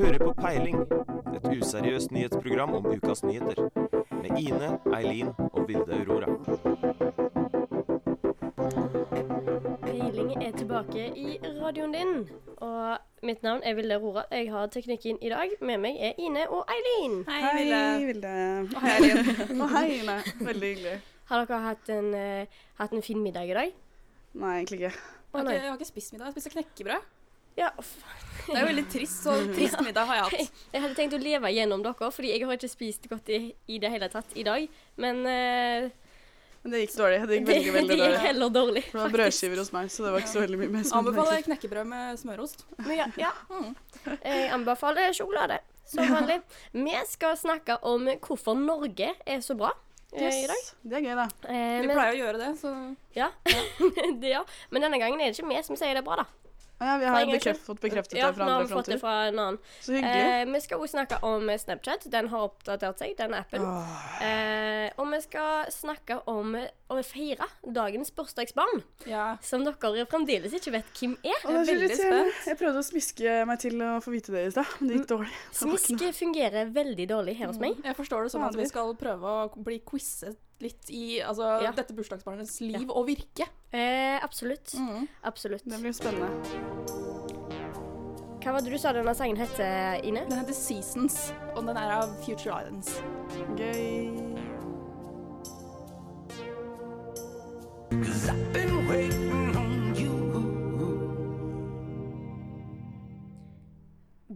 hører på Peiling, et useriøst nyhetsprogram om ukas nyheter. Med Ine, Eileen og Vilde Aurora. Peiling er tilbake i radioen din. Og mitt navn er Vilde Aurora. Jeg har teknikken i dag. Med meg er Ine og Eileen. Hei, Hei, Ville. Vilde. Og hei, Eileen. Og hei, Ine. Veldig hyggelig. Har dere hatt en, uh, hatt en fin middag i dag? Nei, egentlig ikke. Jeg har ikke, jeg har ikke spist middag. Jeg spiste knekkebrød. Ja, Det er jo veldig trist, så trist middag har jeg hatt. jeg hadde tenkt å leve gjennom dere, fordi jeg har ikke spist godt i, i det hele tatt i dag. Men uh, Men det gikk dårlig. Det gikk det, veldig, veldig det gikk dårlig. heller dårlig. For det var brødskiver hos meg, så det var ikke så veldig mye mer spennende. Anbefaler knekkebrød med smørost. Men ja, ja. Mm. Jeg anbefaler sjokolade, som vanlig. Vi skal snakke om hvorfor Norge er så bra eh, i dag. Yes, det er gøy, da. Eh, Vi men, pleier å gjøre det, så ja. det, ja. men denne gangen er det ikke vi som sier det er bra, da. Ja, vi har bekreft, fått bekreftet ja, det fra andre fått fronter. fra en annen. Så hyggelig. Eh, vi skal også snakke om Snapchat. Den har oppdatert seg, den appen. Oh. Eh, og vi skal snakke om å feire dagens bursdagsbarn, ja. som dere fremdeles ikke vet hvem er. Oh, det er veldig spent. Jeg prøvde å smiske meg til å få vite det i stad, men det gikk dårlig. Ikke noe. Smisk fungerer veldig dårlig her hos meg. Jeg forstår det sånn at vi skal prøve å bli quizet litt i altså, Ja. dette bursdagsbarnets liv og virke. Eh, absolutt. Mm. Absolutt. Det blir spennende. Hva var det du sa denne sangen het, Ine? Den heter Seasons, og den er av Future Islands. Gøy.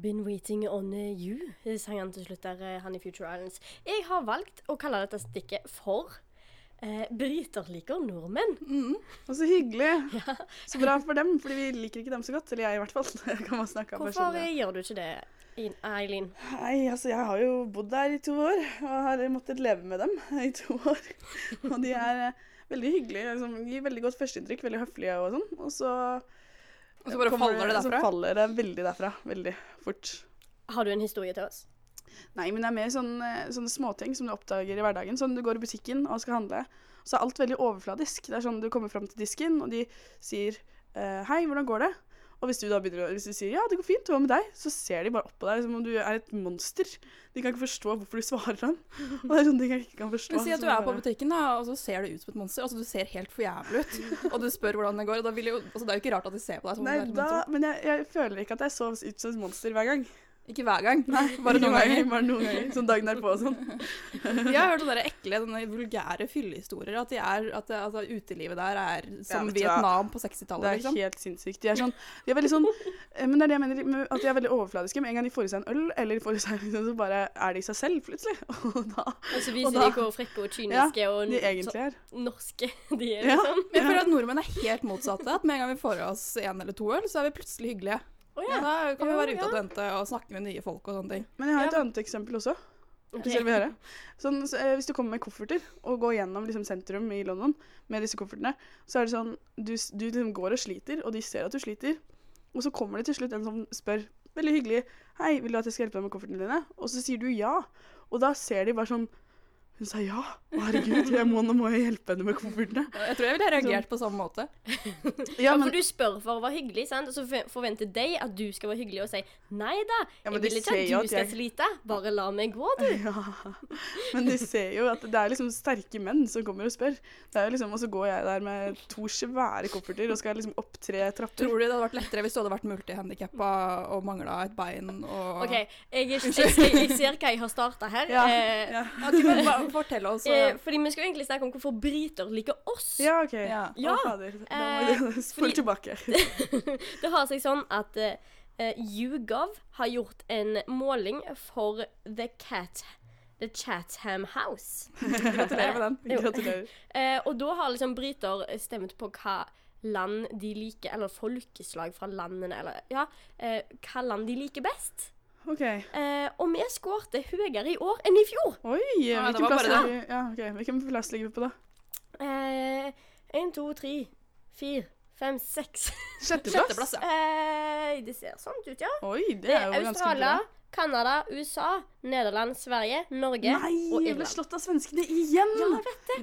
Been waiting on you, sang han til slutt der, eh, han i Future Islands. Jeg har valgt å kalle dette stikket for eh, Bryter liker nordmenn. Mm. Og så hyggelig. Så bra for dem, fordi vi liker ikke dem så godt. Eller jeg, i hvert fall. Kan man snakke Hvorfor personlig. gjør du ikke det, Eileen? Nei, altså jeg har jo bodd der i to år, og har måttet leve med dem i to år. Og de er eh, veldig hyggelige, liksom, gir veldig godt førsteinntrykk, veldig høflige og sånn. Og så, Og så bare kommer faller det derfra. Så faller det veldig derfra, veldig fort. Har du en historie til oss? Nei, men det er mer sånn, eh, sånne småting som du oppdager i hverdagen. Sånn du går i butikken og skal handle, så er alt veldig overfladisk. Det er sånn du kommer fram til disken, og de sier eh, 'hei, hvordan går det?' Og hvis du da begynner hvis du sier 'ja, det går fint, hva med deg?', så ser de bare opp på deg som om du er et monster. De kan ikke forstå hvorfor du svarer dem. Og det er sånne ting jeg ikke kan forstå. Men Si at du er på butikken, da, og så ser du ut som et monster. Altså, du ser helt for jævlig ut. Og du spør hvordan det går. Og da vil jo, altså, det er jo ikke rart at de ser på deg som om Nei, du er et monster. men jeg, jeg føler ikke at jeg så ut som et monster hver gang. Ikke hver gang, bare noen ganger. Bare noen ganger. Sånn dagen derpå og sånn. Jeg har hørt sånne ekle, sånne vulgære fyllehistorier. At, de er, at det, altså, utelivet der er som ja. Vietnam på 60-tallet, Det er liksom. helt sinnssykt. De er sånn De er veldig sånn eh, Men det er det jeg mener at de er veldig overfladiske. Med en gang de får i seg en øl, eller de får i seg liksom, så bare er de seg selv plutselig. Og da Og så Og viser da- de hvor frekke og kyniske og de egentlig er. så norske de er, Ja. liksom. Men jeg føler at nordmenn er helt motsatte. At med en gang vi får i oss en eller to øl, så er vi plutselig hyggelige. Å Ja, da kan vi være være ja. utadvendte og snakke med nye folk og sånne ting. Men jeg har et Ja. annet eksempel også. Okay. Sånn, så, eh, hvis du kommer med kofferter og går gjennom liksom, sentrum i London med disse koffertene, så er det sånn Du, du liksom går og sliter, og de ser at du sliter. Og så kommer det til slutt en som spør veldig hyggelig Hei, vil du at jeg skal hjelpe deg med koffertene dine? Og så sier du ja. Og da ser de bare sånn Hun sa ja. Å, herregud, jeg må, nå må jeg hjelpe henne med koffertene. Jeg tror jeg ville reagert på samme måte. Ja, Ja, men, for du spør for å være hyggelig, sant? og så forventer de at du skal være hyggelig og si nei da, Ja, jeg vil ikke ser jo at du skal jeg- slite, bare la meg gå, du. ja. men de ser jo at det er liksom sterke menn som kommer og spør. Det er liksom, Og så går jeg der med to svære kofferter og skal liksom opp tre trapper. Tror du det hadde vært lettere hvis du hadde vært multihandikappa og mangla et bein og OK, jeg, jeg, jeg, jeg ser hva jeg har starta her. Ja, eh, ja. Ok, fortelle oss. eh, eh, fordi vi skal jo egentlig snakke om hvorfor briter liker oss. Ja, OK. Ja. Ja, Å, fader. Da eh, må vi spole tilbake. Det har seg sånn at eh, eh, YouGov har gjort en måling for The Cat The Chatham House. Gratulerer med den. Gratulerer. Eh, og da har liksom briter stemt på hva land de liker, eller folkeslag fra landene, eller ja, eh, hva land de liker best. OK. Eh, og vi skårte høyere i år enn i fjor. Oi, Ja, hvilken plass, ligger, ja, okay. hvilken plass ligger vi på da? Én, to, tre, fire, fem, seks Sjetteplass? Sjetteplass, ja. eh, Det ser sånn ut, ja. Oi, det, Det er er jo ganske Australia, bra. Canada, USA, Nederland, Sverige, Norge Nei, og jeg ble Irland. slått av svenskene igjen!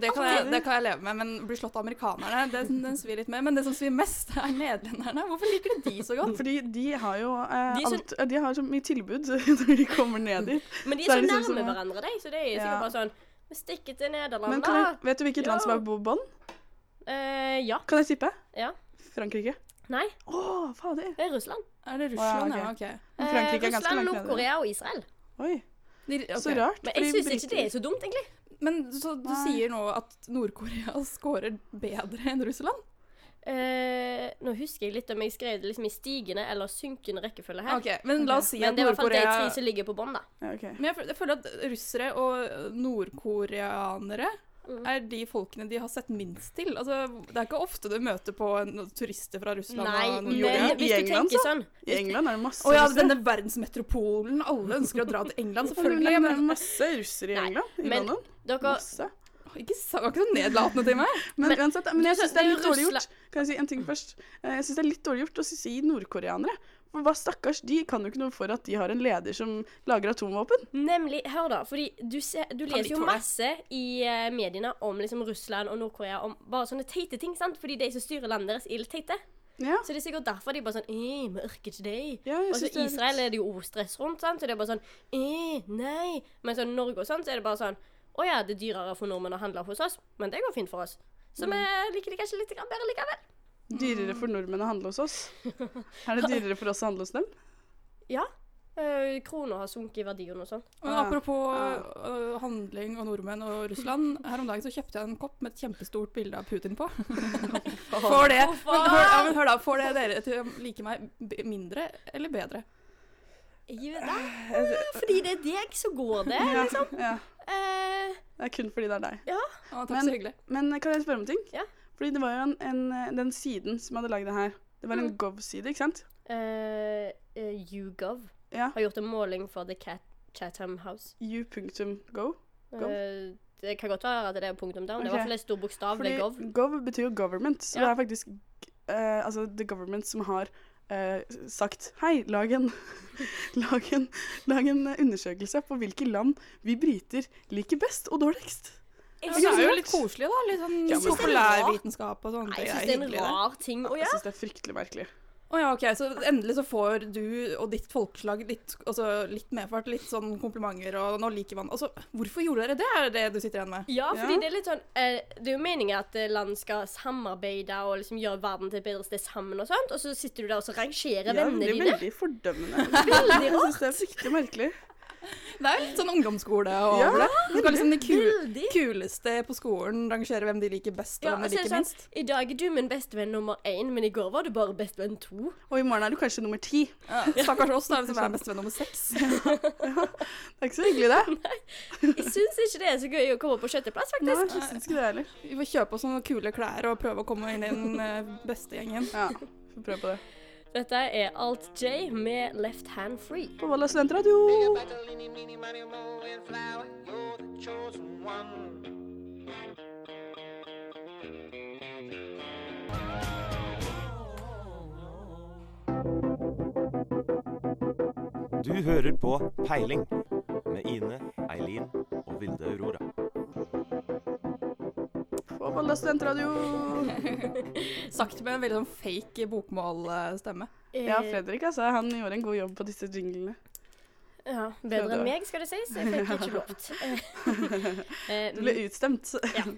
Det kan, jeg, det kan jeg leve med, men bli slått av amerikanerne, det, den svir litt mer. Men det som svir mest, er nederlenderne. Hvorfor liker du de så godt? Fordi de har jo eh, De alt De har så mye tilbud når de kommer ned dit. Men de er så er de nærme sånn, hverandre, de, så det er sikkert Ja. bare sånn Vi stikker til Nederland, Men da. vet du hvilket land som er på bånn? Eh, ja. Kan jeg tippe? Ja. Frankrike. Nei, Å, fader. det er Russland. Er det Russland? Ja, ja, ok. Men Eh, Frankrike er ganske Russland, langt nede. Nord-Korea og Israel. Oi, De, så rart. Men fordi jeg syns ikke det er så dumt, egentlig. Men så du Nei. sier nå at Nord-Korea scorer bedre enn Russland? Eh, nå husker jeg litt om jeg skrev det liksom i stigende eller synkende rekkefølge her. Ok, Men la oss si Men at det er i hvert fall de Nord-Korea tre som ligger på bånn, da. Ja, ok. Men jeg, føl- jeg føler at russere og nordkoreanere. Er de folkene de har sett minst til. Altså, det er ikke ofte du møter på en, turister fra Russland Nei, og men i hvis du England, tenker så. sånn I England er det masse Å ja, russere. denne verdensmetropolen. Alle ønsker å dra til England, Selvfølgelig, men det er masse russere i Nei, England. I men- London. Dere Masse. ikke, var ikke så nedlatende til meg. Men, Men- uansett, men jeg syns det er er litt dårlig gjort. Kan jeg si en ting først? Eh, Jeg syns det er litt dårlig gjort å si nordkoreanere. For hva stakkars, de kan jo ikke noe for at de har en leder som lager atomvåpen. Nemlig, hør da, fordi du, ser, du leser jo masse i uh, mediene om liksom Russland og Nord-Korea om bare sånne teite ting, sant? Fordi de som styrer landet deres, er litt teite. Ja, Så det er sikkert derfor de bare sånn Eh, vi orker ikke deg. ja Og så det litt- Israel er det jo stress rundt, sant? Så det er bare sånn eh, nei. Men sånn Norge og sånn, så er det bare sånn Å ja, det er dyrere for nordmenn å handle hos oss, men det går fint for oss. Så Mm. vi liker det kanskje litt bedre likevel. Dyrere for nordmenn å handle hos oss. Er det dyrere for oss å handle hos dem? Ja. Uh, Krona har sunket i verdi og noe sånt. Og Ah. apropos Ah. øh, handling og nordmenn og Russland. Her om dagen så kjøpte jeg en kopp med et kjempestort bilde av Putin på. Får det, men, hør, ja, men hør da, får det dere til å like meg mindre eller bedre? Jeg vet. Fordi det er deg som går det. Ja, ja. Eh, Det er kun fordi det er deg. Å, takk Men- så hyggelig. Men kan jeg spørre om ting? Ja. Fordi det var jo en, en, den siden som hadde lagd det her. Det var en Mm. Gov-side, ikke sant? eh, uh, YouGov Ja. har gjort en måling for The Cat Chatham House. U.go. Gov? Eh, det kan godt være at det er punktum down. Det er i hvert fall en stor bokstav Fordi ved Gov. Gov betyr jo government, så Ja. det er faktisk eh, altså the government som har eh, sagt Hei, lag en, lag, en, lag en undersøkelse på hvilke land vi briter liker best og dårligst. Jeg synes det er jo litt koselig, da. Litt sånn Ja, populærvitenskap og sånne Nei, ting. jeg syns synes det er en rar ting å Jeg synes syns det er fryktelig merkelig. Å ja, ok, Så endelig så får du og ditt folkeslag litt, altså, litt medfart, litt sånn komplimenter, og nå liker man Altså, hvorfor gjorde dere det, er det du sitter igjen med? Ja, fordi Ja. det er litt sånn eh, Det er jo meningen at eh, land skal samarbeide og liksom gjøre verden til et bedre sted sammen og sånt, og så sitter du der og så rangerer Ja, vennene det blir dine. veldig fordømmende. Veldig Jeg syns det er fryktelig merkelig. Det er litt sånn ungdomsskole over Ja, det. Du skal liksom de kul, kuleste på skolen rangere hvem de liker best, og Ja, hvem de så det liker sånn, minst. I dag er du min bestevenn nummer én, men i går var du bare bestevenn to. Og i morgen er du kanskje nummer ti. Ja, Stakkars oss, da, som er bestevenn nummer seks. Det er ikke så hyggelig, det. Nei, Jeg syns ikke det er så gøy å komme på sjetteplass, Nei, jeg syns ikke det heller. Vi får kjøpe oss noen kule klær og prøve å komme inn i den eh, beste gjengen. Ja, får prøve på det. Dette er Alt J med Left Hand Free. På Valla studentradio. Du hører på Peiling med Ine, Eileen og Vilde Aurora. På Volda studentradio. Sagt med en veldig sånn fake bokmålstemme. Ja, Fredrik altså, han gjorde en god jobb på disse jinglene. Ja, bedre enn meg, skal det sies. Jeg fikk ikke lovt. Eh, Du ble utstemt.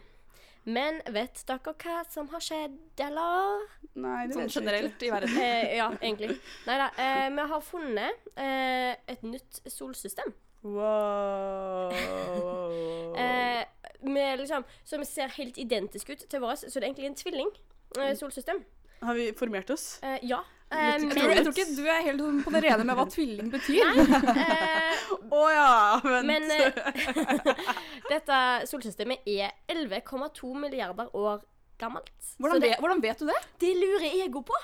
Men vet dere hva som har skjedd, eller? Nei, det Sånn vet generelt ikke. i verden. Eh, ja, egentlig. Nei da. Eh, vi har funnet eh, et nytt solsystem. Wow. Eh, med liksom, som ser helt identisk ut til våre, så det er egentlig en tvilling. Eh, solsystem. Har vi formert oss? Eh, ja. Eh, Jeg tror, jeg tror ikke du er helt på det rene med hva tvilling betyr. Nei. Å ja, vent. Men eh, dette solsystemet er 11,2 milliarder år gammelt. Hvordan det, vet, hvordan vet du det? det lurer ego på.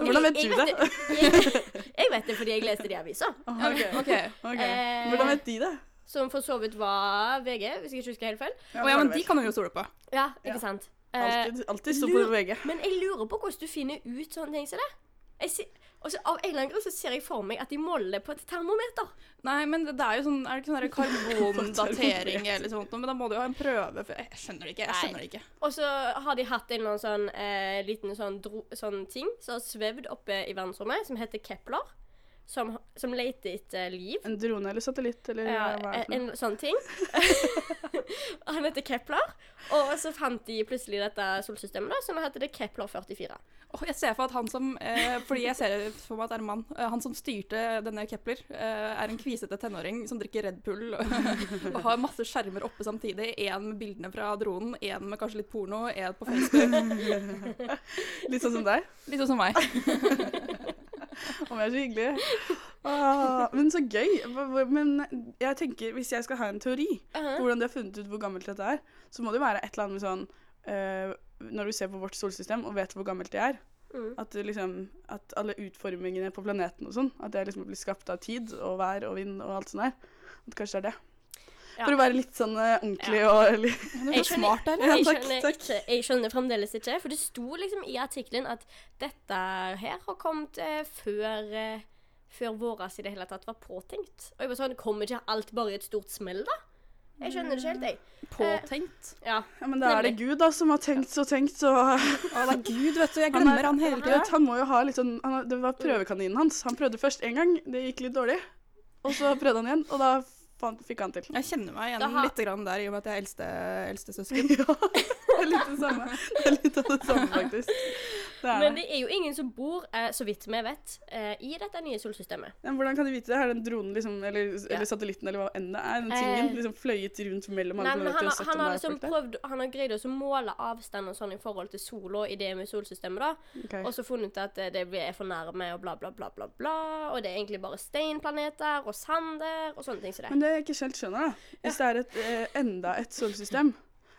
Hvordan vet Jeg- du det? Jeg, jeg vet det fordi jeg leste det i avisa. Ok, Ok. ok. Eh, Hvordan vet de det? Som for så vidt var VG, hvis jeg ikke husker helt feil. Ja, ja, men de kan du jo stole på. Ja, ikke Ja. sant? Altid, Alltid, alltid stå på VG. Men jeg lurer på hvordan du finner ut sånne ting som det. Jeg ser, og så Av en eller annen grunn så ser jeg for meg at de måler på et termometer. Nei, men det er jo sånn Er det ikke sånn karbondatering eller sånt noe? Men da må du jo ha en prøve for Jeg skjønner det ikke. Jeg skjønner det ikke. Og så har de hatt en eller annen sånn eh, liten sånn, dro, sånn ting som har svevd oppe i verdensrommet, som heter Kepler. Som, som leter etter liv. En drone eller satellitt eller Ja, hva er det En, en sånn ting. Han heter Kepler. Og så fant de plutselig dette solsystemet, da, så nå heter det Kepler 44. Oh, jeg ser for at han som eh, Fordi jeg ser for meg at det er en mann. Eh, han som styrte denne Kepler, eh, er en kvisete tenåring som drikker Red Bull og, og har masse skjermer oppe samtidig. Én med bildene fra dronen, én med kanskje litt porno, én på Facebook. Litt sånn som deg. Litt sånn som meg. Å, jeg er så hyggelig. Ah, men så gøy. Men jeg tenker, hvis jeg skal ha en teori Uh-huh. på hvordan de har funnet ut hvor gammelt dette er, så må det jo være et eller annet med sånn uh, Når du ser på vårt solsystem og vet hvor gammelt det er, Mm. at, liksom, at alle utformingene på planeten og sånn, at det liksom blir skapt av tid og vær og vind og alt sånt der. At kanskje det er det. Ja. For å være litt sånn eh, ordentlig og li- er Jeg skjønner- smart, eller? Jeg skjønner, takk. Ikke, jeg skjønner fremdeles ikke, for det sto liksom i artikkelen at dette her har kommet eh, før, eh, før våras i det hele tatt var påtenkt. Og jeg var sånn, kommer ikke alt bare i et stort smell, da? Jeg skjønner det ikke helt, jeg. Påtenkt. Ja. Ja, men da er det Gud da som har tenkt så tenkt, så Å, det er Gud, vet du. Jeg Han glemmer er- han hele tida. han må jo ha litt sånn han, Det var prøvekaninen hans. Han prøvde først én gang, det gikk litt dårlig. Og så prøvde han igjen, og da fant, fikk han til. Jeg kjenner meg igjen har- litt grann der, i og med at jeg er eldste, eldste søsken. Ja, det er litt det samme. Det er litt av det samme, faktisk. Det Men det. er jo ingen som bor, eh, så vidt vi vet, eh, i dette nye solsystemet. Men hvordan kan de vite det? Har den dronen liksom, eller, eller satellitten eller hva enn det er, den tingen, Eh. liksom fløyet rundt mellom alle planetene? han, og har- sett om det er liksom folk der? prøvd, han har greid å måle avstand og sånn i forhold til sola i det med solsystemet, da. Okay. Og så funnet at det er for nærme og bla, bla, bla, bla, bla. Og det er egentlig bare steinplaneter og sand der og sånne ting som det. Men det jeg ikke helt skjønner, da Hvis det er et, enda et solsystem,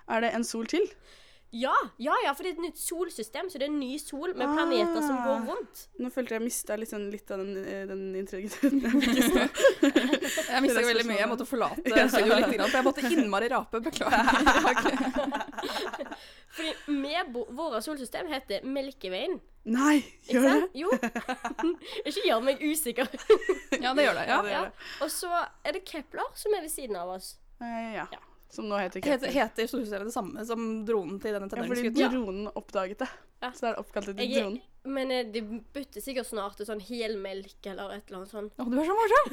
er det en sol til? Ja, ja, ja, for det er et nytt solsystem, så det er en ny sol med planeter som går Ah. rundt. Nå følte jeg mista litt, sånn, litt av den, eh, den integriteten jeg fikk i stad. Jeg mista veldig mye. Jeg måtte forlate studio litt, for jeg måtte innmari rape. Beklager. Fordi med våre solsystem heter Melkeveien. Nei, gjør det? Jo. Ikke gjør meg usikker. Ja, det gjør det. Ja. det gjør det. Og så er det Kepler som er ved siden av oss. Eh, ja. Ja. Som nå heter Heter, Kepler. heter solsystemet det samme som dronen til denne Ja, fordi tenåringsgutten? dronen oppdaget det. Ja. Så er det oppkalt etter dronen. men eh, de bytter sikkert snart til sånn helmelk eller et eller annet sånt. Å, du er så morsom!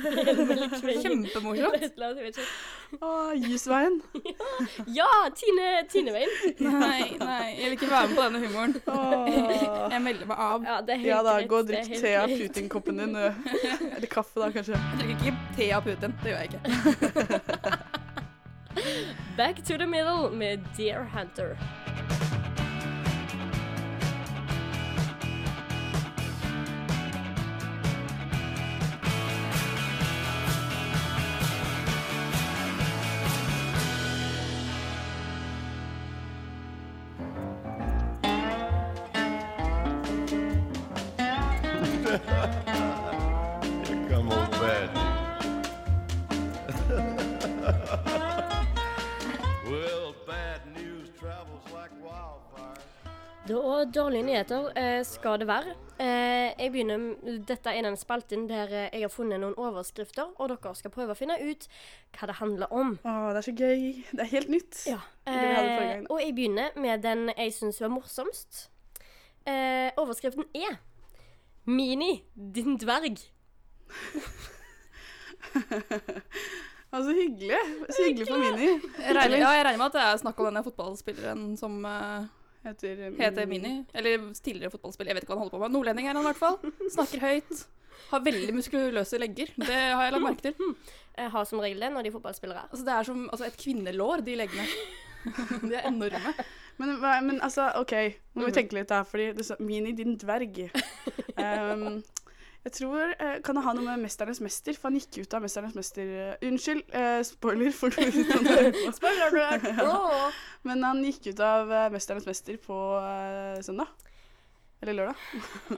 Kjempemorsomt. Å, Jusveien. Ja! Tine, Tineveien. Nei, nei, jeg vil ikke være med på denne humoren. Åh. Jeg melder meg av. Ja, det er helt Ja da, gå og er drikk te av. Putin-koppen din. Eller kaffe, da, kanskje. Jeg drikker ikke te av Putin. Det gjør jeg ikke. Back to the middle med Deer Hunter. Dårlige nyheter eh, skal det være. Eh, jeg begynner, Dette er den spalten der eh, jeg har funnet noen overskrifter, og dere skal prøve å finne ut hva det handler om. Å, det er så gøy. Det er helt nytt. Ja. Eh, og jeg begynner med den jeg syns var morsomst. Eh, overskriften er 'Mini, din dverg'. Så hyggelig. Så hyggelig for Mini. Jeg regner, ja, jeg regner med at det er snakk om denne fotballspilleren som eh, Heter, Mini. heter Mini. Eller tidligere fotballspiller, jeg vet ikke hva han holder på med. Nordlending er han i hvert fall. Snakker høyt. Har veldig muskuløse legger. Det har jeg lagt merke til. Jeg har som regel det når de er fotballspillere. Altså, det er som altså, et kvinnelår, de leggene. De er enorme. Men, men altså, OK, nå må vi Mhm. tenke litt her, fordi det sa Mini, din dverg. Um, jeg tror eh, Kan det ha noe med 'Mesternes mester'? For han gikk ut av 'Mesternes mester' eh, Unnskyld, eh, spoiler for. Spoiler alert! Men han gikk ut av eh, 'Mesternes mester' på eh, søndag. Eller lørdag.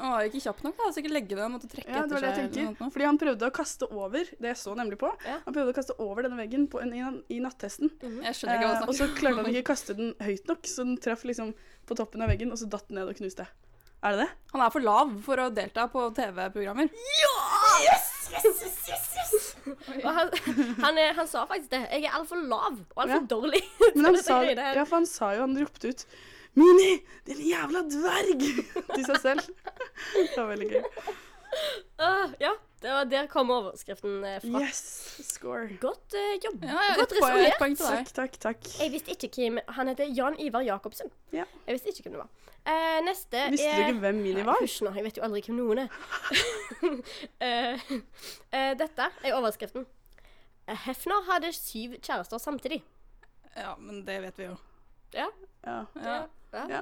Han var ikke kjapp nok, da. Sikkert legge det. Måtte trekke Ja, det var det jeg tenker. Fordi han prøvde å kaste over, det jeg så nemlig på, Ja. han prøvde å kaste over denne veggen på en, i, i nattesten. Jeg skjønner ikke hva Eh, han og så klarte han ikke å kaste den høyt nok, så den traff liksom på toppen av veggen, og så datt den ned og knuste. Er det det? Han er for lav for å delta på TV-programmer. Ja! Yes, Og han, han, er- han sa faktisk det. Jeg er altfor lav og altfor Ja. dårlig. Men han sa, ja, for han sa jo, han ropte ut Mini, din jævla dverg! Til seg selv. Det var veldig gøy. Uh, ja, det var, der kom overskriften eh, fra. Yes, score. Godt uh, jobb. Ja, ja, Godt resonnert. Takk, takk, takk. Jeg visste ikke hvem Han heter Jan Ivar Jacobsen. Ja. Jeg visste ikke hvem det var. Eh, neste Visste er du ikke hvem Mini var? Hysj nå, jeg vet jo aldri hvem noen er. uh, uh, dette er overskriften. Hefner hadde syv kjærester samtidig. Ja, men det vet vi jo. Ja, Ja. Ja. ja. ja.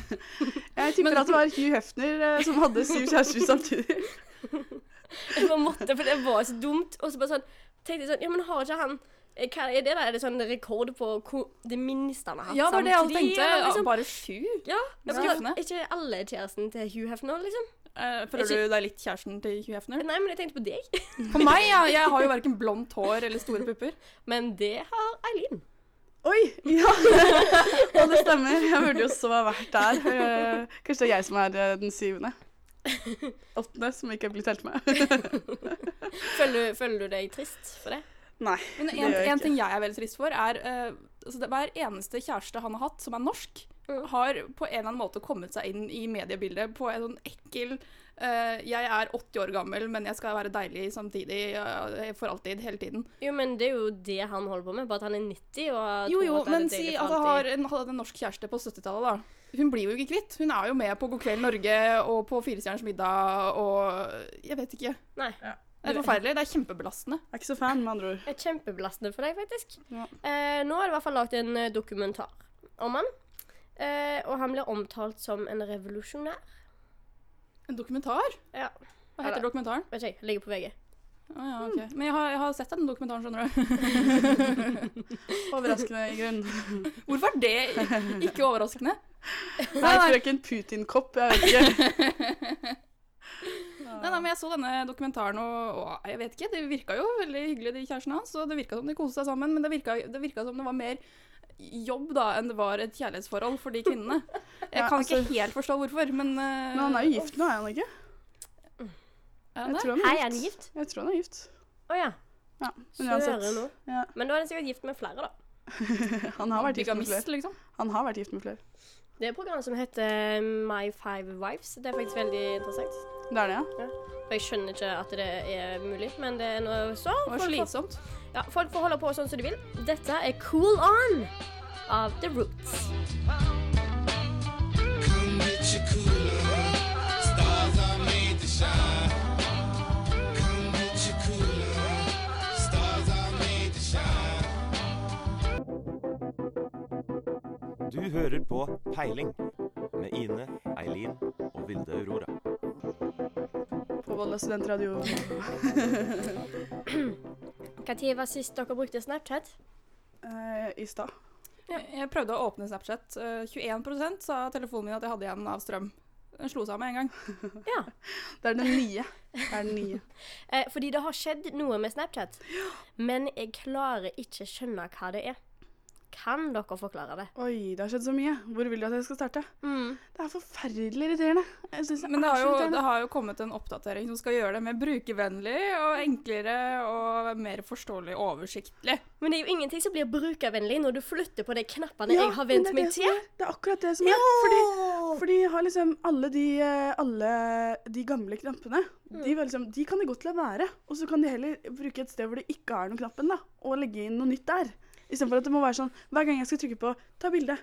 Jeg tipper at det var Hugh Hefner som hadde syv kjærester samtidig. Jeg bare måtte, for det var så dumt. Og så bare sånn tenkte jeg sånn Ja, men har ikke han Hva er det da? Er det sånn rekord på hvor, det minste han har hatt Ja, det var det jeg samtidig? tenkte. liksom? bare sju? Ja, Skuffende. Er ikke alle kjæresten til Hugh Hefner, liksom. Uh, føler Ikke- du deg litt kjæresten til Hugh Hefner? Nei, men jeg tenkte på deg. På meg, ja. Jeg har jo verken blondt hår eller store pupper. Men det har Eileen. Oi! Ja! Og det stemmer. Jeg burde jo så ha vært der. Eh, Kanskje det er jeg som er eh, den syvende. Åttende, som ikke er blitt telt med. Føler, føler du deg trist for det? Nei. Men Det en, gjør jeg en ikke. ting jeg er veldig trist for, er eh, altså det, Hver eneste kjæreste han har hatt som er norsk, Mm. har på en eller annen måte kommet seg inn i mediebildet på en sånn ekkel eh, Jeg er 80 år gammel, men jeg skal være deilig samtidig eh, for alltid, hele tiden. Jo, men det er jo det han holder på med, bare at han er 90 og Jo, tror jo, at det er men deilig si for at han alltid. har en, hadde en norsk kjæreste på 70-tallet, da. Hun blir jo ikke kvitt. Hun er jo med på God kveld Norge og på Firestjerners middag og Jeg vet ikke. Nei. Det er forferdelig. Det er kjempebelastende. Jeg er ikke så fan, med andre ord. Det er kjempebelastende for deg, faktisk. Ja. Eh, nå er det i hvert fall lagd en eh, dokumentar om han. Eh, og han blir omtalt som en revolusjonær. En dokumentar? Ja, Hva heter Eller- dokumentaren? vet ikke jeg. Ligger på VG. Ah, ja, ok. Men jeg har, jeg har sett den dokumentaren, skjønner du. Overraskende i grunn. Hvorfor er det ikke overraskende? Nei, frøken Putin-kopp, jeg vet ikke. Nei, nei, men Jeg så denne dokumentaren, og, og jeg vet ikke, det virka jo veldig hyggelig, de kjærestene hans. Og det virka som de koste seg sammen, men det virka, det virka som det var mer jobb da enn det var et kjærlighetsforhold for de kvinnene. Jeg Ja, kan altså- ikke helt forstå hvorfor, men Men han er jo gift nå, er han ikke? Er han Jeg tror han Hei, er er han gift. Jeg tror han er gift. Å ja. Ja, men uansett. Ja. Men da er han sikkert gift med flere, da. Han har vært gift med flere. liksom. Han har vært gift med flere. Det er programmet som heter My Five Wives. Det er faktisk veldig interessant. Det er det, ja. For jeg skjønner ikke at det er mulig, men det er noe så. Det var slitsomt. ja, folk får holde på sånn som de vil. Dette er Cool On av The Roots. Come get your cooler. Stars are made to shine. Come get your cooler. Stars are made to shine. Du hører på Peiling med Ine, Eileen og Vilde Aurora. På Volda studentradio. Når var sist dere brukte Snapchat? Eh, I stad. Jeg prøvde å åpne Snapchat. Eh, 21% sa telefonen min at jeg hadde igjen av strøm. Den slo seg av med en gang. Ja. Det er den nye. Det er den nye. Eh, fordi det har skjedd noe med Snapchat. Men jeg klarer ikke skjønne hva det er. Kan dere forklare det? Oi, det har skjedd så mye. Hvor vil du at jeg skal starte? Mm. Det er forferdelig irriterende. Jeg det Men det er har, jo, irriterende. det har jo kommet en oppdatering som skal gjøre det mer brukervennlig og enklere og mer forståelig og oversiktlig. Men det er jo ingenting som blir brukervennlig når du flytter på de knappene Ja, jeg har vent det er meg det til. er- Det er akkurat det som er. Fordi, fordi jeg har liksom alle de, eh, alle de gamle knappene, Mm. de, liksom, de kan de godt la være. Og så kan de heller bruke et sted hvor det ikke er noen knappen, da, og legge inn noe nytt der. Istedenfor at det må være sånn hver gang jeg skal trykke på 'ta bilde',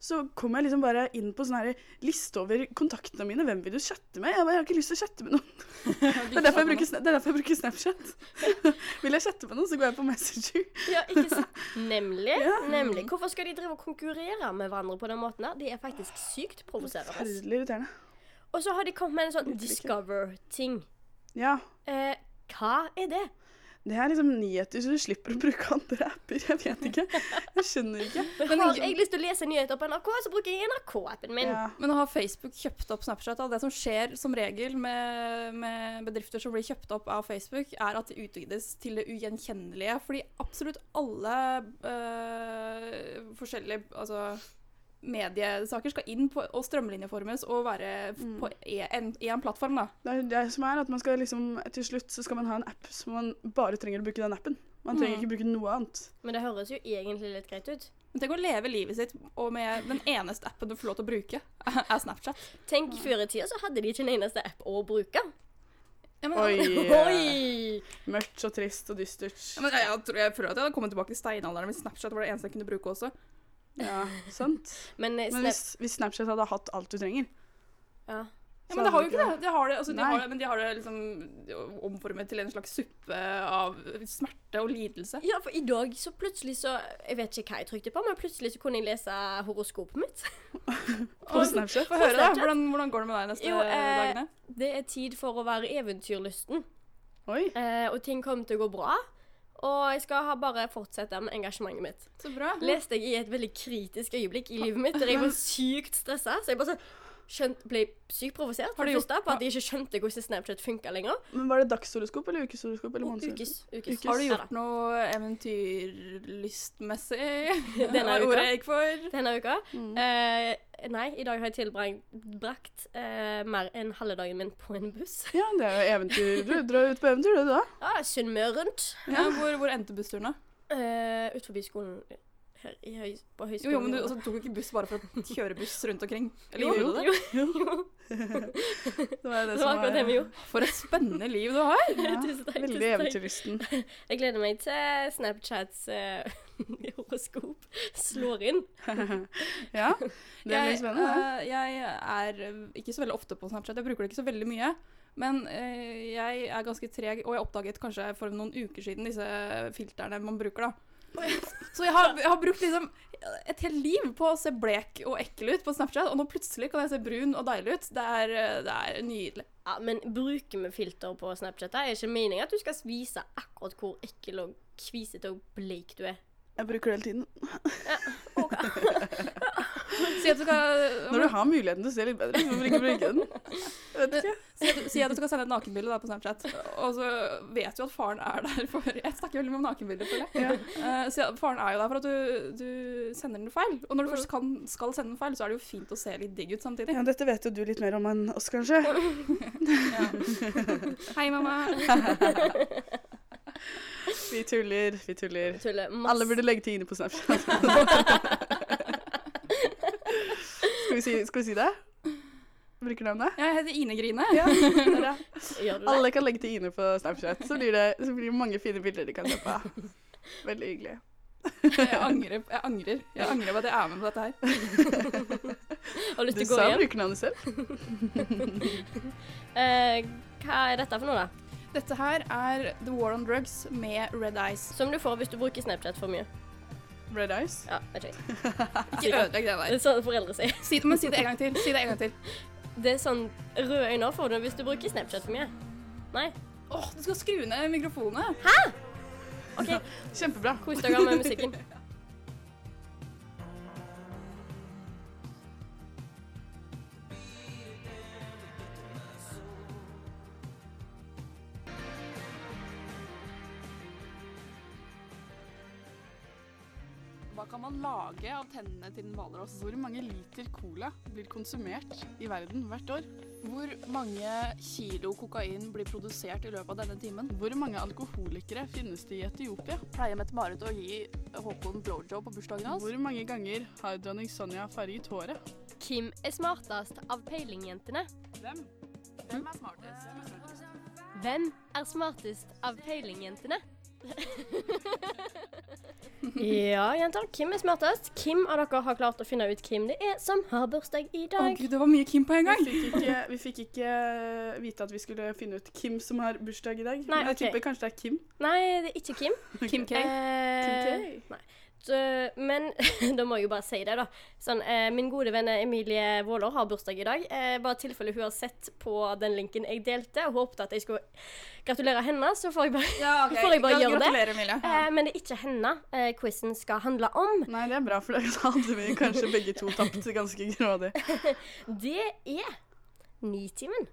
så kommer jeg liksom bare inn på sånn liste over kontaktene mine. Hvem vil du chatte med? Jeg, bare, jeg har ikke lyst til å chatte med noen. Det er derfor jeg bruker, Sna- er derfor jeg bruker Snapchat. vil jeg chatte med noen, så går jeg på Messenger. Ja, ikke sant? Nemlig. Ja. nemlig. Hvorfor skal de drive og konkurrere med hverandre på den måten? De Det er faktisk sykt provoserende. Forferdelig irriterende. Og så har de kommet med en sånn Discover-ting. Ja. Eh, hva er det? Det er liksom nyheter, så du slipper å bruke andre apper. Jeg vet ikke. Jeg skjønner ikke. Men har jeg lyst til å lese nyheter på NRK, så bruker jeg NRK-appen min. Ja. Men nå har Facebook kjøpt opp Snapchat. Og det som skjer som regel med, med bedrifter som blir kjøpt opp av Facebook, er at de utvides til det ugjenkjennelige. Fordi absolutt alle øh, forskjellige altså, mediesaker skal inn på, og strømlinjeformes og være Mm. på en, en plattform. da. Det er det som er at man skal liksom, til slutt så skal man ha en app som man bare trenger å bruke den appen. Man trenger Mm. ikke bruke noe annet. Men det høres jo egentlig litt greit ut. Men tenk å leve livet sitt og med den eneste appen du får lov til å bruke, er Snapchat. Tenk, før i tida så hadde de ikke en eneste app å bruke. Ja, men, Oi. Oi! Mørkt og trist og dystert. Ja, men jeg, jeg, tror, jeg føler at jeg hadde kommet tilbake til steinalderen hvis Snapchat var det eneste jeg kunne bruke også. Ja, sant. Men, eh, Men hvis, hvis Snapchat hadde hatt alt du trenger ja. Ja, men det har jo ikke det. De har det, altså, de har det men de har det liksom omformet til en slags suppe av smerte og lidelse. ja, for i dag så plutselig så Jeg vet ikke hva jeg trykte på, men plutselig så kunne jeg lese horoskopet mitt. på Snapchat. Få høre, da. Hvordan, hvordan går det med deg neste Jo, eh, dagene? Det er tid for å være eventyrlysten, Oi. eh, og ting kommer til å gå bra. Og jeg skal ha bare fortsette med engasjementet mitt. Så bra. Leste jeg i et veldig kritisk øyeblikk i livet mitt der jeg var sykt stressa. Så jeg bare så skjønt, ble sykt provosert for Har du det første på at jeg ikke skjønte hvordan Snapchat funka lenger. Men Var det dagshoroskop eller ukeshoroskop? eller? Ukes. ukes. Ukes. Har du gjort noe eventyrlystmessig? Denne uka? ordet jeg gikk for. Denne uka? Mm. Uh, nei, i dag har jeg tilbrakt uh, mer enn halve dagen min på en buss. Ja, det er jo eventyr. Du drar ut på eventyr, du, da. Ja, Sunnmøre rundt. Ja, hvor, hvor endte bussturen, da? Uh, ut forbi skolen høy, på høyskolen. jo, men du altså, tok ikke buss bare for å kjøre buss rundt omkring. Eller Jo, gjorde du det? jo, jo. Det var det, Det var akkurat det vi gjorde. For et spennende liv du har! Ja, Tusen takk, veldig eventyrlysten. Jeg gleder meg til Snapchats uh, horoskop slår inn. Ja, det blir spennende. eh, jeg er eh, ikke så veldig ofte på Snapchat. Jeg bruker det ikke så veldig mye. Men uh, jeg er ganske treg, og jeg oppdaget kanskje for noen uker siden disse filterne man bruker, da. Så jeg har, jeg har brukt liksom et helt liv på å se blek og ekkel ut på Snapchat, og nå plutselig kan jeg se brun og deilig ut. Det er, det er nydelig. Ja, Men bruker vi filter på Snapchat? Det er ikke meningen at du skal vise akkurat hvor ekkel og kvisete og bleik du er. Jeg bruker det hele tiden. Si at du skal Når du har muligheten til å se litt bedre, hvorfor ikke bruke den? Jeg vet ikke. Si at, at du skal sende et nakenbilde da, på Snapchat, og så vet du at faren er der for Jeg snakker veldig mye om nakenbilder, føler jeg. Ja. Uh, faren er jo der for at du, du sender den feil. Og når du først kan, skal sende den feil, så er det jo fint å se litt digg ut samtidig. ja, dette vet jo du litt mer om enn oss, kanskje. Hei, mamma. Vi tuller, vi tuller. Tuller masse. Alle burde legge ting inne på Snapchat. skal, vi si, skal vi si det? Bruker navnet? Jeg heter Ine Grine. Ja, det det. Du det? Alle kan legge til Ine på Snapchat, så blir det, så blir det mange fine bilder de kan se på. Veldig hyggelig. Jeg angrer, jeg angrer. Jeg angrer på at jeg er med på dette her. Har du lyst til å gå sa brukernavnet selv. uh, hva er dette for noe, da? Dette her er The War on Drugs med Red Eyes. Som du får hvis du bruker Snapchat for mye. Red Eyes. Ja, okay. ikke. Ødelegg det Det der. er sånn foreldre sier. Si, men si det en gang til. Si det en gang til. Det er sånn røde øyne får du hvis du bruker Snapchat for mye. Nei? Åh, du skal skru ned mikrofonene. OK, Kjempebra. kos dere med musikken. kan man lage av tennene til en hvalross? Hvor mange liter cola blir konsumert i verden hvert år? Hvor mange kilo kokain blir produsert i løpet av denne timen? Hvor mange alkoholikere finnes det i Etiopia? Pleier Mette-Marit å gi Håkon blowjob på bursdagen hans? Hvor mange ganger har dronning Sonja farget håret? Kim er smartest av peilingjentene. Hvem? Hvem er smartest? Hvem er smartest av peilingjentene? ja, jenter. Kim er smartest. Kim av dere har klart å finne ut hvem det er som har bursdag i Å dag. gud, det var mye Kim på en gang! Vi fikk, ikke, vi fikk ikke vite at vi skulle finne ut hvem som har bursdag i dag. Nei, okay. jeg tipper kanskje det er Kim. Nei, det er ikke Kim. Kim K. Eh, Kim K. Nei. Eh, men da må jeg jo bare si det, da. Sånn, eh, min gode venn Emilie Våler har bursdag i dag. Eh, bare i tilfelle hun har sett på den linken jeg delte og håpet at jeg skulle gratulere henne, så får jeg bare Ja, okay. Får jeg bare gjøre det? Emilie. Ja. eh, Men det er ikke henne eh, quizen skal handle om. Nei, det er bra, for da hadde vi kanskje begge to tapt ganske grådig. Det er Nitimen.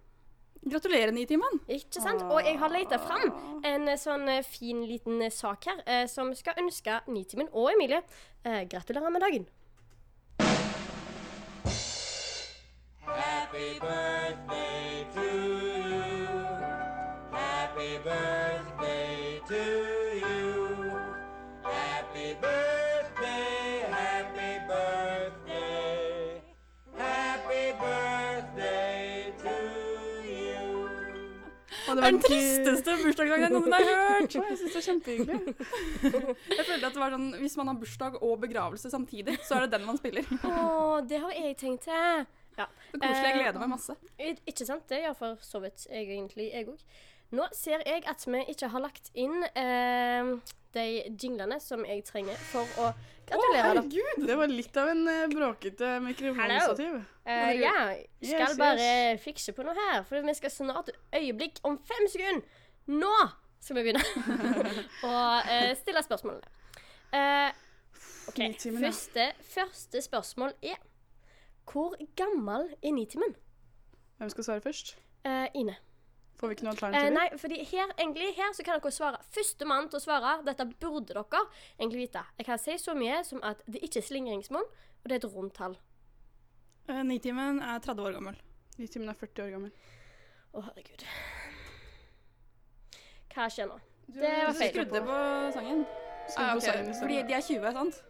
Gratulerer, Nitimen. Ikke sant? Og jeg har leita fram en eh, sånn eh, fin liten eh, sak her eh, som skal ønske Nitimen og Emilie eh, gratulerer med dagen. Happy birthday to Det er den tristeste bursdagsdagen jeg noen har hørt. Jeg syns det er kjempehyggelig. Jeg følte at det var sånn, Hvis man har bursdag og begravelse samtidig, så er det den man spiller. Så Å, det har jeg tenkt til. Ja. koselig. Jeg Eh, gleder meg masse. I- Ikke sant? Det gjør for så vidt jeg egentlig, jeg òg. Nå ser jeg at vi ikke har lagt inn eh, de jinglene som jeg trenger for å gratulere. da. Herregud! Det var litt av en eh, bråkete mikrofonstativ. Uh, ja, skal Yes, yes. bare fikse på noe her, for vi skal snart øyeblikk om fem sekunder. Nå skal vi begynne å eh, stille spørsmålene. Eh, ok, første, første spørsmål er Hvor gammel er Nitimen? Hvem skal svare først? Eh, Ine. Får vi ikke noe Eh, alternativer? nei, fordi her, egentlig, her så kan dere svare. Førstemann til å svare. Dette burde dere egentlig vite. Jeg kan si så mye som at det ikke er slingringsmonn, og det er et rundt tall. Eh, Nitimen er 30 år gammel. Nitimen er 40 år gammel. Å, herregud. Hva skjer nå? Du, Det var Du skrudde på sangen. Skru Ah, på sangen. Fordi de er 20, sant?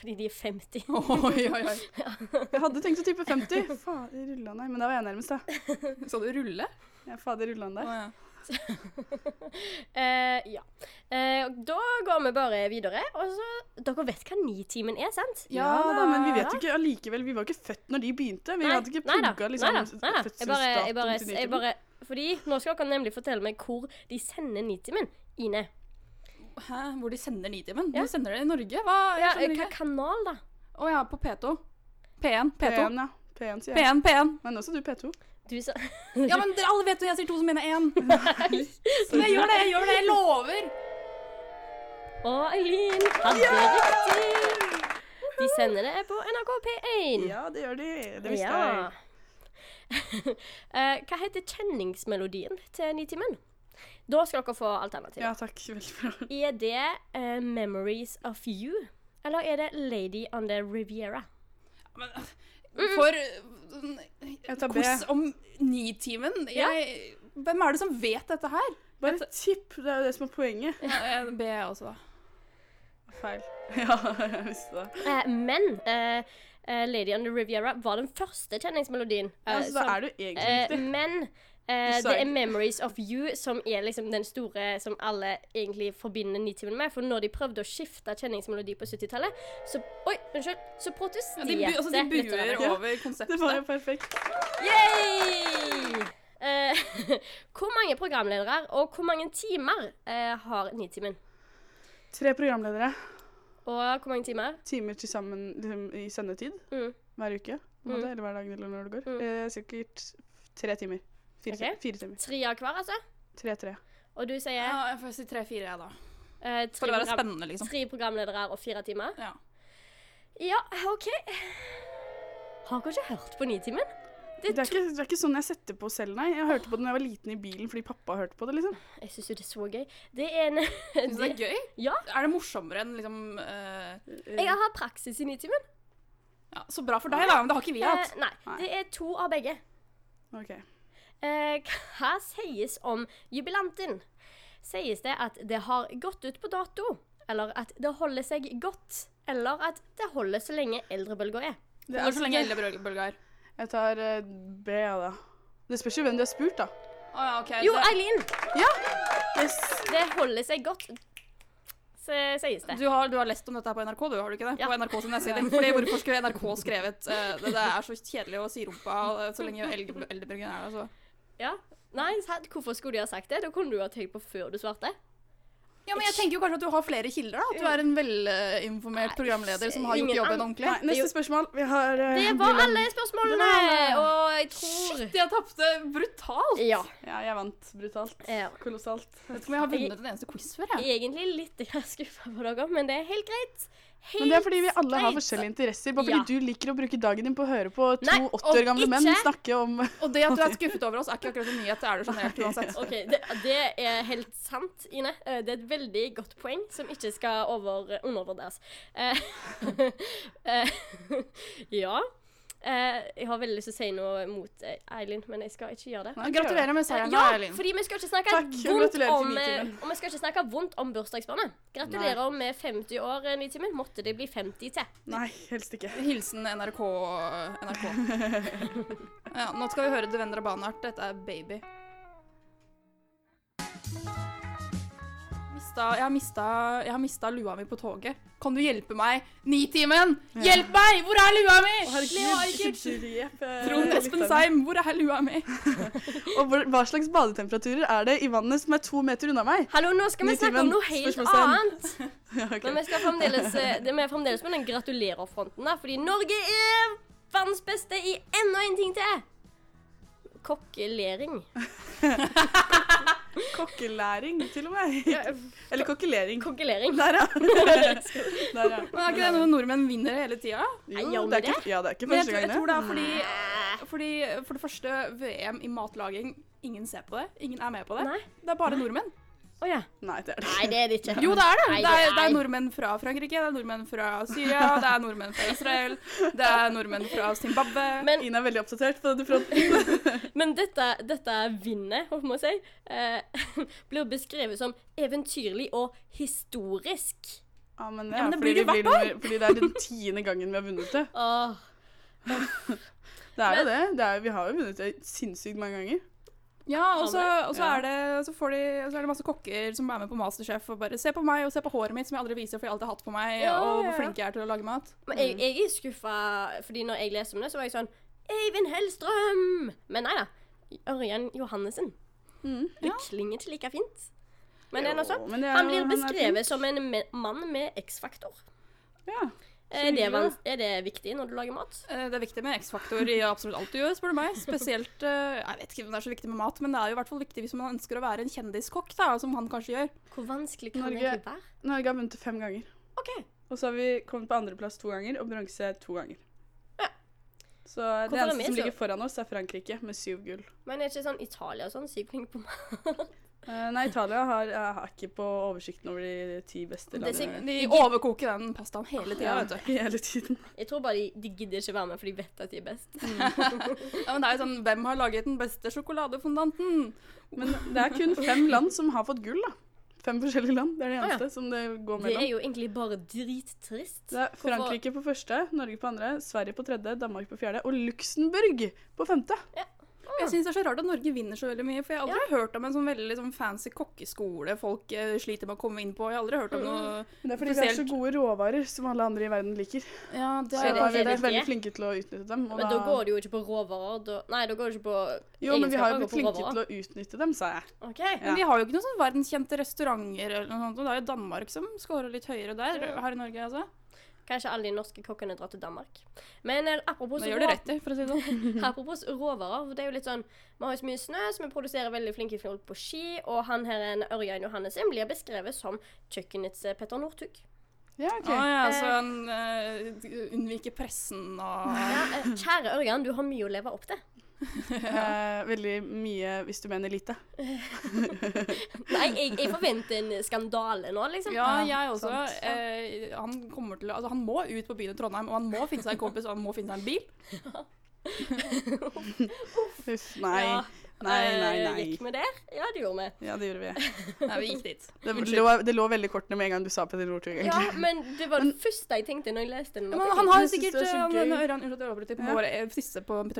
Fordi de er 50. Oi, oi, oi. Jeg hadde tenkt å type 50. Fader rulla nei. Men da var jeg nærmest, da. Så du rulle? Ja, fader ulland der. ja. Eh, ja. Eh, da går vi bare videre. Og så Dere vet hva Nitimen er, sant? Ja, da, men vi vet jo ikke allikevel. Vi var ikke født når de begynte. Vi hadde ikke pugga liksom fødselsdatoen til Nitimen. Fordi nå skal dere nemlig fortelle meg hvor de sender Nitimen. Ine. Hæ? Hvor de sender Nitimen? Ja. De sender det i Norge? Hva? Ja, hva kanal, da? Å ja, på P2. P1. P2. P1, ja. P1, sier jeg. P1, P1. Men også du P2. Du sa Ja, men dere alle vet jo jeg sier to som mener én. Men jeg gjør det, jeg gjør det, jeg lover. Å, Eileen hadde riktig! De sender det på NRK P1. Ja, det gjør de. Det visste Ja. jeg. Eh, hva heter kjenningsmelodien til Nitimen? Da skal dere få alternativ. Ja, takk. Veldig bra. Er det uh, 'Memories of You', eller er det 'Lady on the Riviera'? Men, for tar B. quiz om Nitimen Hvem er det som vet dette her? Bare tipp. Det er jo det som er poenget. Ja, jeg- B også, da. Feil. Ja, jeg visste det. Eh, men eh, eh, 'Lady on the Riviera' var den første kjenningsmelodien. eh, så da som- er du egentlig Eh, men eh, det er 'Memories of You' som er liksom den store som alle egentlig forbinder Nitimen med. For når de prøvde å skifte kjenningsmelodi på 70-tallet, så Oi, unnskyld. Så Ja, de, bu altså, de buer. Ja, over konseptet. Det var jo perfekt. Yay! Eh, hvor mange programledere og hvor mange timer eh, har Nitimen? Tre programledere. Og hvor mange timer? Timer til sammen liksom, i sendetid Mm. hver uke. en Eller hver dag, eller når det går. Mm. Eh, sikkert tre timer. Fire, okay. timer. fire stemmer. Tre av hver, altså? Tre-tre. Og du sier Ja, jeg får si tre-fire, jeg, da. eh, For å være spennende, liksom. tre programledere og fire timer? Ja. Ja, OK. Har dere ikke hørt på Nitimen? Det Det er, ikke, det er ikke sånn jeg setter på selv, nei. Jeg hørte på det da jeg var liten i bilen fordi pappa hørte på det, liksom. Jeg syns jo det er så gøy. Det er en Syns du det er gøy? Ja. Er det morsommere enn liksom uh, Jeg har praksis i Nitimen. ja, Så bra for deg, da. Men det har ikke vi hatt. Uh, nei, Nei. det er to av begge. OK. Eh, hva sies om jubilanten? Sies det at det har gått ut på dato? Eller at det holder seg godt? Eller at det holder så lenge eldrebølger er? Det er så lenge eldrebølga er. Jeg tar eh, B, ja, da. Det spørs jo hvem du har spurt, da. Oh, ja, okay. Jo, Eileen! Eileen! Yes. Det holder seg godt, så sies det. Du har, du har lest om dette her på NRK, du, har du ikke det? Ja. På NRK sin nettside. Fordi hvorfor skulle NRK skrevet uh, det, det er så kjedelig å si rumpa så lenge eld- eldrebølgen er der, så Ja. Nei, hvorfor skulle de ha sagt det? Da kunne du ha tenkt på før du svarte. Ja, men jeg tenker jo kanskje at du har flere kilder, da. At du er en velinformert programleder som har gjort jobben ordentlig. Nei, neste spørsmål. Vi har uh, Det var alle spørsmålene, og jeg tror Shit, jeg tapte brutalt! Ja. Ja, jeg vant brutalt. ja. Kolossalt. Jeg vet ikke om jeg har vunnet en eneste quiz før, jeg. Egentlig litt skuffa på dere, men det er helt greit. Men det er fordi vi alle har forskjellige interesser. Bare fordi Ja. du liker å bruke dagen din på å høre på to Nei, 80 år gamle gamle menn snakke om Og det at du er skuffet over oss, er ikke akkurat en nyhet. Det er du generelt uansett. Ok, det, det er helt sant, Ine. Eh, Det er et veldig godt poeng som ikke skal over, undervurderes. Eh, eh, ja. Eh, jeg har veldig lyst til å si noe mot eh, Eileen, men jeg skal ikke gjøre det. Nei, Gratulerer med seieren, Ja, Eileen. fordi vi skal ikke snakke Takk, vondt om eh, Og vi skal ikke snakke vondt om bursdagsbarnet. Gratulerer med 50 år, eh, Nitimen. Måtte det bli 50 til. Nei, helst ikke. Hilsen NRK. NRK. Ja, nå skal vi høre Devendra Banart. Dette er Baby. Mista, jeg, har mista, jeg har mista lua mi på toget. Kan du hjelpe meg? Nitimen! Hjelp meg! Hvor er lua mi? Herregud, eh, Trond Espen. Seim, hvor er lua mi? Og hva slags badetemperaturer er det i vannet som er to meter unna meg? Hallo, nå skal vi snakke om noe helt annet. Ja, okay. Men vi skal fremdeles, eh, det vi er fremdeles på den gratulerer-fronten. Fordi Norge er verdens beste i enda en ting til. Kokkelering. Kokkelæring, til og med. Eller kokkelering. Kokkelering. Der, ja. Der, ja. Men er ikke det noe nordmenn vinner hele tida? Jo, det er ikke, ja, det er ikke første tror- jeg tror det. det er fordi, fordi For det første, VM i matlaging. Ingen ser på det. Ingen er med på det. Nei. Det er bare nordmenn. Å ja. Nei, det er det Nei, det er det ikke. Jo, det er det. Nei, Det er, det er nordmenn fra Frankrike, det er nordmenn fra Syria, det er nordmenn fra Israel, det er nordmenn fra Zimbabwe. Men, Ine er veldig oppdatert på denne fronten. men dette, dette vinnet, hva må jeg si, eh, blir beskrevet som eventyrlig og historisk. Ja, men, Ja, ja, men det blir det hvert blir, fordi det er den tiende gangen vi har vunnet det. Oh. Det er jo det. det er, vi har jo vunnet det sinnssykt mange ganger. Ja, og så, og så, er det, så, får de, så er det masse kokker som er med på Masterchef og bare Se på meg og se på håret mitt som jeg aldri viser, for jeg alltid har hatt på meg, Ja, og hvor flink jeg er til å lage mat. Men jeg, jeg er skuffa, fordi når jeg leser om det, så var jeg sånn Eivind Hellstrøm! Men nei da. Ørjan Johannessen. Mm. Det klinger ikke like fint. Men det er noe Jo, sånt. men Han blir beskrevet som en mann med X-faktor. Ja. Er, det er det viktig når du lager mat? Eh, Det er viktig med X-faktor i absolutt alt du gjør, spør du meg. Spesielt eh, Jeg vet ikke om det er så viktig med mat, men det er jo i hvert fall viktig hvis man ønsker å være en kjendiskokk, da, som han kanskje gjør. Hvor vanskelig kan Norge- det egentlig være? Norge har vunnet fem ganger. OK. Og så har vi kommet på andreplass to ganger, og bronse to ganger. Ja. Så det Hvorfor det eneste det som så- ligger foran oss, er Frankrike med syv gull. Men er ikke sånn Italia og sånn sykt på mat? Eh, nei, Italia har, jeg har ikke på oversikten over de ti beste landene. De overkoker den pastaen hele tida, Ja, vet du. hele tiden. Jeg tror bare de, de gidder ikke være med, for de vet at de er best. Ja, men det er jo sånn Hvem har laget den beste sjokoladefondanten? Men det er kun fem land som har fått gull, da. Fem forskjellige land. Det er det Å, ja. eneste som det går mellom. Det er jo egentlig bare drittrist. Det er Hvorfor- Frankrike på første, Norge på andre, Sverige på tredje, Danmark på fjerde og Luxembourg på femte. Jeg syns det er så rart at Norge vinner så veldig mye, for jeg har aldri hørt om en sånn veldig sånn fancy kokkeskole folk eh, sliter med å komme inn på. Jeg har aldri hørt om noe det er fordi vi har så gode råvarer som alle andre i verden liker. Ja, det Så er det- er vi er det veldig flinke til å utnytte dem. og Men da går det jo ikke på råvarer. Da, nei, da går det ikke på Jo, men vi har jo blitt flinke til å utnytte dem, sa jeg. OK. Men vi har jo ikke noen sånn verdenskjente restauranter eller noe sånt. og Det er jo Danmark som scorer litt høyere der her i Norge, altså. Kanskje alle de norske kokkene drar til Danmark. Men eh, apropos, gjør rett for å si det sånn. apropos råvarer, det er jo litt sånn Vi har jo så mye snø, så vi produserer veldig flinke folk på ski. Og han her en Ørjan Johannessen blir beskrevet som kjøkkenets eh, Petter Northug. Ja, ok. Ah, ja, så han uh, unnviker pressen og Ja, eh, kjære Ørjan, du har mye å leve opp til. Eh, veldig mye hvis du mener lite. Nei, jeg, jeg forventer en skandale nå, liksom. Ja, Ja, jeg også. sant. Eh, han kommer til Altså, han må ut på byen i Trondheim, og han må finne seg en kompis, og han må finne seg en bil. Uff, nei. Ja, Nei, nei, eh, nei. Gikk vi der? Ja, det gjorde vi. Ja, det gjorde vi. Nei, vi gikk dit. Det lå, det lå veldig kortene med en gang du sa Petter Northug, Ja, men det var det første jeg tenkte når jeg leste den. Men han har sikkert er eh,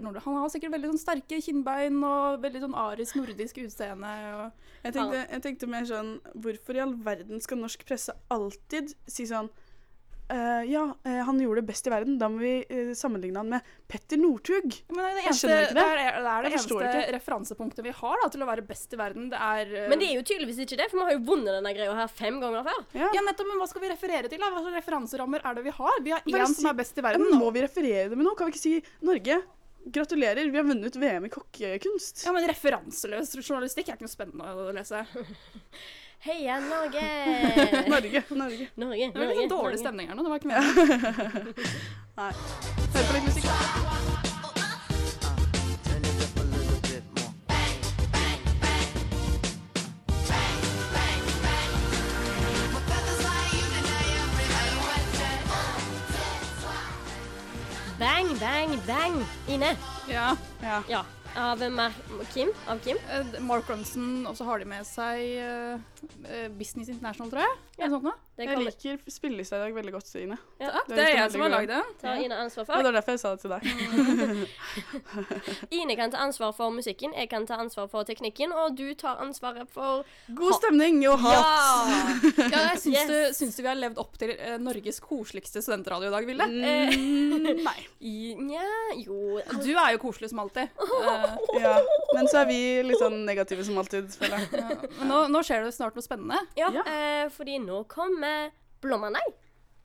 Nordli. Han har sikkert veldig sånn sterke kinnbein og veldig sånn arisk nordisk utseende. Og Jeg tenkte, jeg tenkte mer sånn Hvorfor i all verden skal norsk presse alltid si sånn eh, Ja, eh, han gjorde det best i verden. Da må vi uh, sammenligne han med Petter Northug. Men det eneste, skjønner ikke det det. er, det er det eneste ikke. referansepunktet vi har da, til å være best i verden. Det er uh, Men det er jo tydeligvis ikke det, for vi har jo vunnet denne greia her fem ganger før. Ja. Ja, nettopp, men hva skal vi referere til? da? Hva slags referanserammer er det vi har? Vi har én si- som er best i verden. men må vi referere det med noe? Kan vi ikke si Norge? Gratulerer, vi har vunnet VM i kokkekunst. Ja, men referanseløs journalistikk er ikke noe spennende å lese. Heia Norge! Norge. Norge. Norge, Det var litt sånn dårlig stemning her nå. Det var ikke meningen. Nei. Hør på litt musikk. Bang, bang, bang. inne. Ja. Ja. Ja. Av Kim. Av Kim. Eh, Mark Ronson, og så har de med seg eh, eh, Business International, tror jeg. Ja. Eller. Det, Jeg liker spillelista i dag veldig godt, Ine. ja, Det er er jeg som har lagd den. Ta Ine ansvar Ja, det var derfor jeg sa det til deg. Ine kan ta ansvar for musikken, jeg kan ta ansvar for teknikken, og du tar ansvaret for God stemning og hat. Ja! Ja, jeg syns, Yes. du, syns du vi har levd opp til eh, Norges koseligste studentradio i dag, Vilde? Mm, nei. I- Nja, jo Du er jo koselig som alltid. Uh, Ja. Men så er vi litt sånn negative som alltid, føler jeg. men nå, nå skjer det snart noe spennende. Ja, Ja. eh, fordi nå kommer Blåmandag.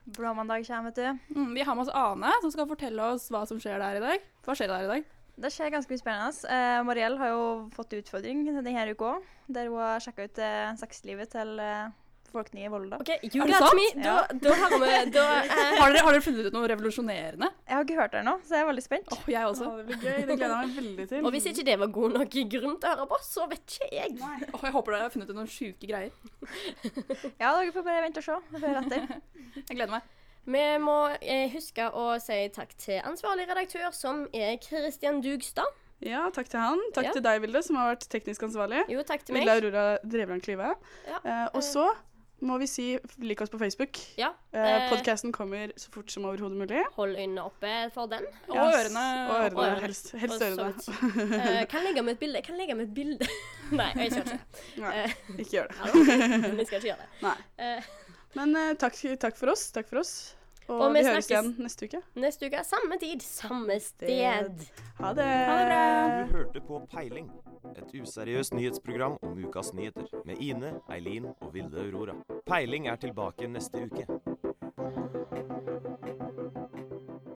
Blåmandag kommer, vet du. Mm, vi har med oss Ane, som skal fortelle oss hva som skjer der i dag. Hva skjer der i dag? Det skjer ganske mye spennende. Eh, Mariell har jo fått utfordring denne uka òg, der hun har sjekka ut eh, sexlivet til eh, befolkningen i Volda. OK, det you got sant? me. Da, da har vi da, eh, Har dere, har dere funnet ut noe revolusjonerende? Jeg har ikke hørt det ennå, så jeg er veldig spent. Oh, jeg også. Oh, det blir gøy. Det gleder jeg meg veldig til. Og hvis ikke det var god nok grunn til å høre på, så vet ikke jeg. Oh, jeg håper dere har funnet ut noen sjuke greier. Ja, dere får bare vente og se. Etter. Jeg gleder meg. Vi må eh, huske å si takk til ansvarlig redaktør, som er Christian Dugstad. Ja, takk til han. Takk Ja. til deg, Vilde, som har vært teknisk ansvarlig. Jo, takk til meg. Vilde Aurora Drevland Klyve. Ja, Eh, og så må vi si lik oss på Facebook. Ja, Eh, eh, Podkasten kommer så fort som overhodet mulig. Hold øynene oppe for den. Og Yes. ørene. Og ørene, og ørene. helst. Helst Og ørene. uh, Eh, kan legge med et bilde. Kan legge med et bilde. Nei, jeg skal ikke. Nei, Eh, ikke gjør det. ja, vi skal ikke gjøre det. Nei. Men uh, takk, takk for oss. Takk for oss. Og, Og vi, vi høres igjen neste uke. neste uke, samme tid, samme sted. Ha det. Ha det bra. Du hørte på Peiling, et useriøst nyhetsprogram om ukas nyheter, med Ine, Eileen og Vilde Aurora. Peiling er tilbake neste uke.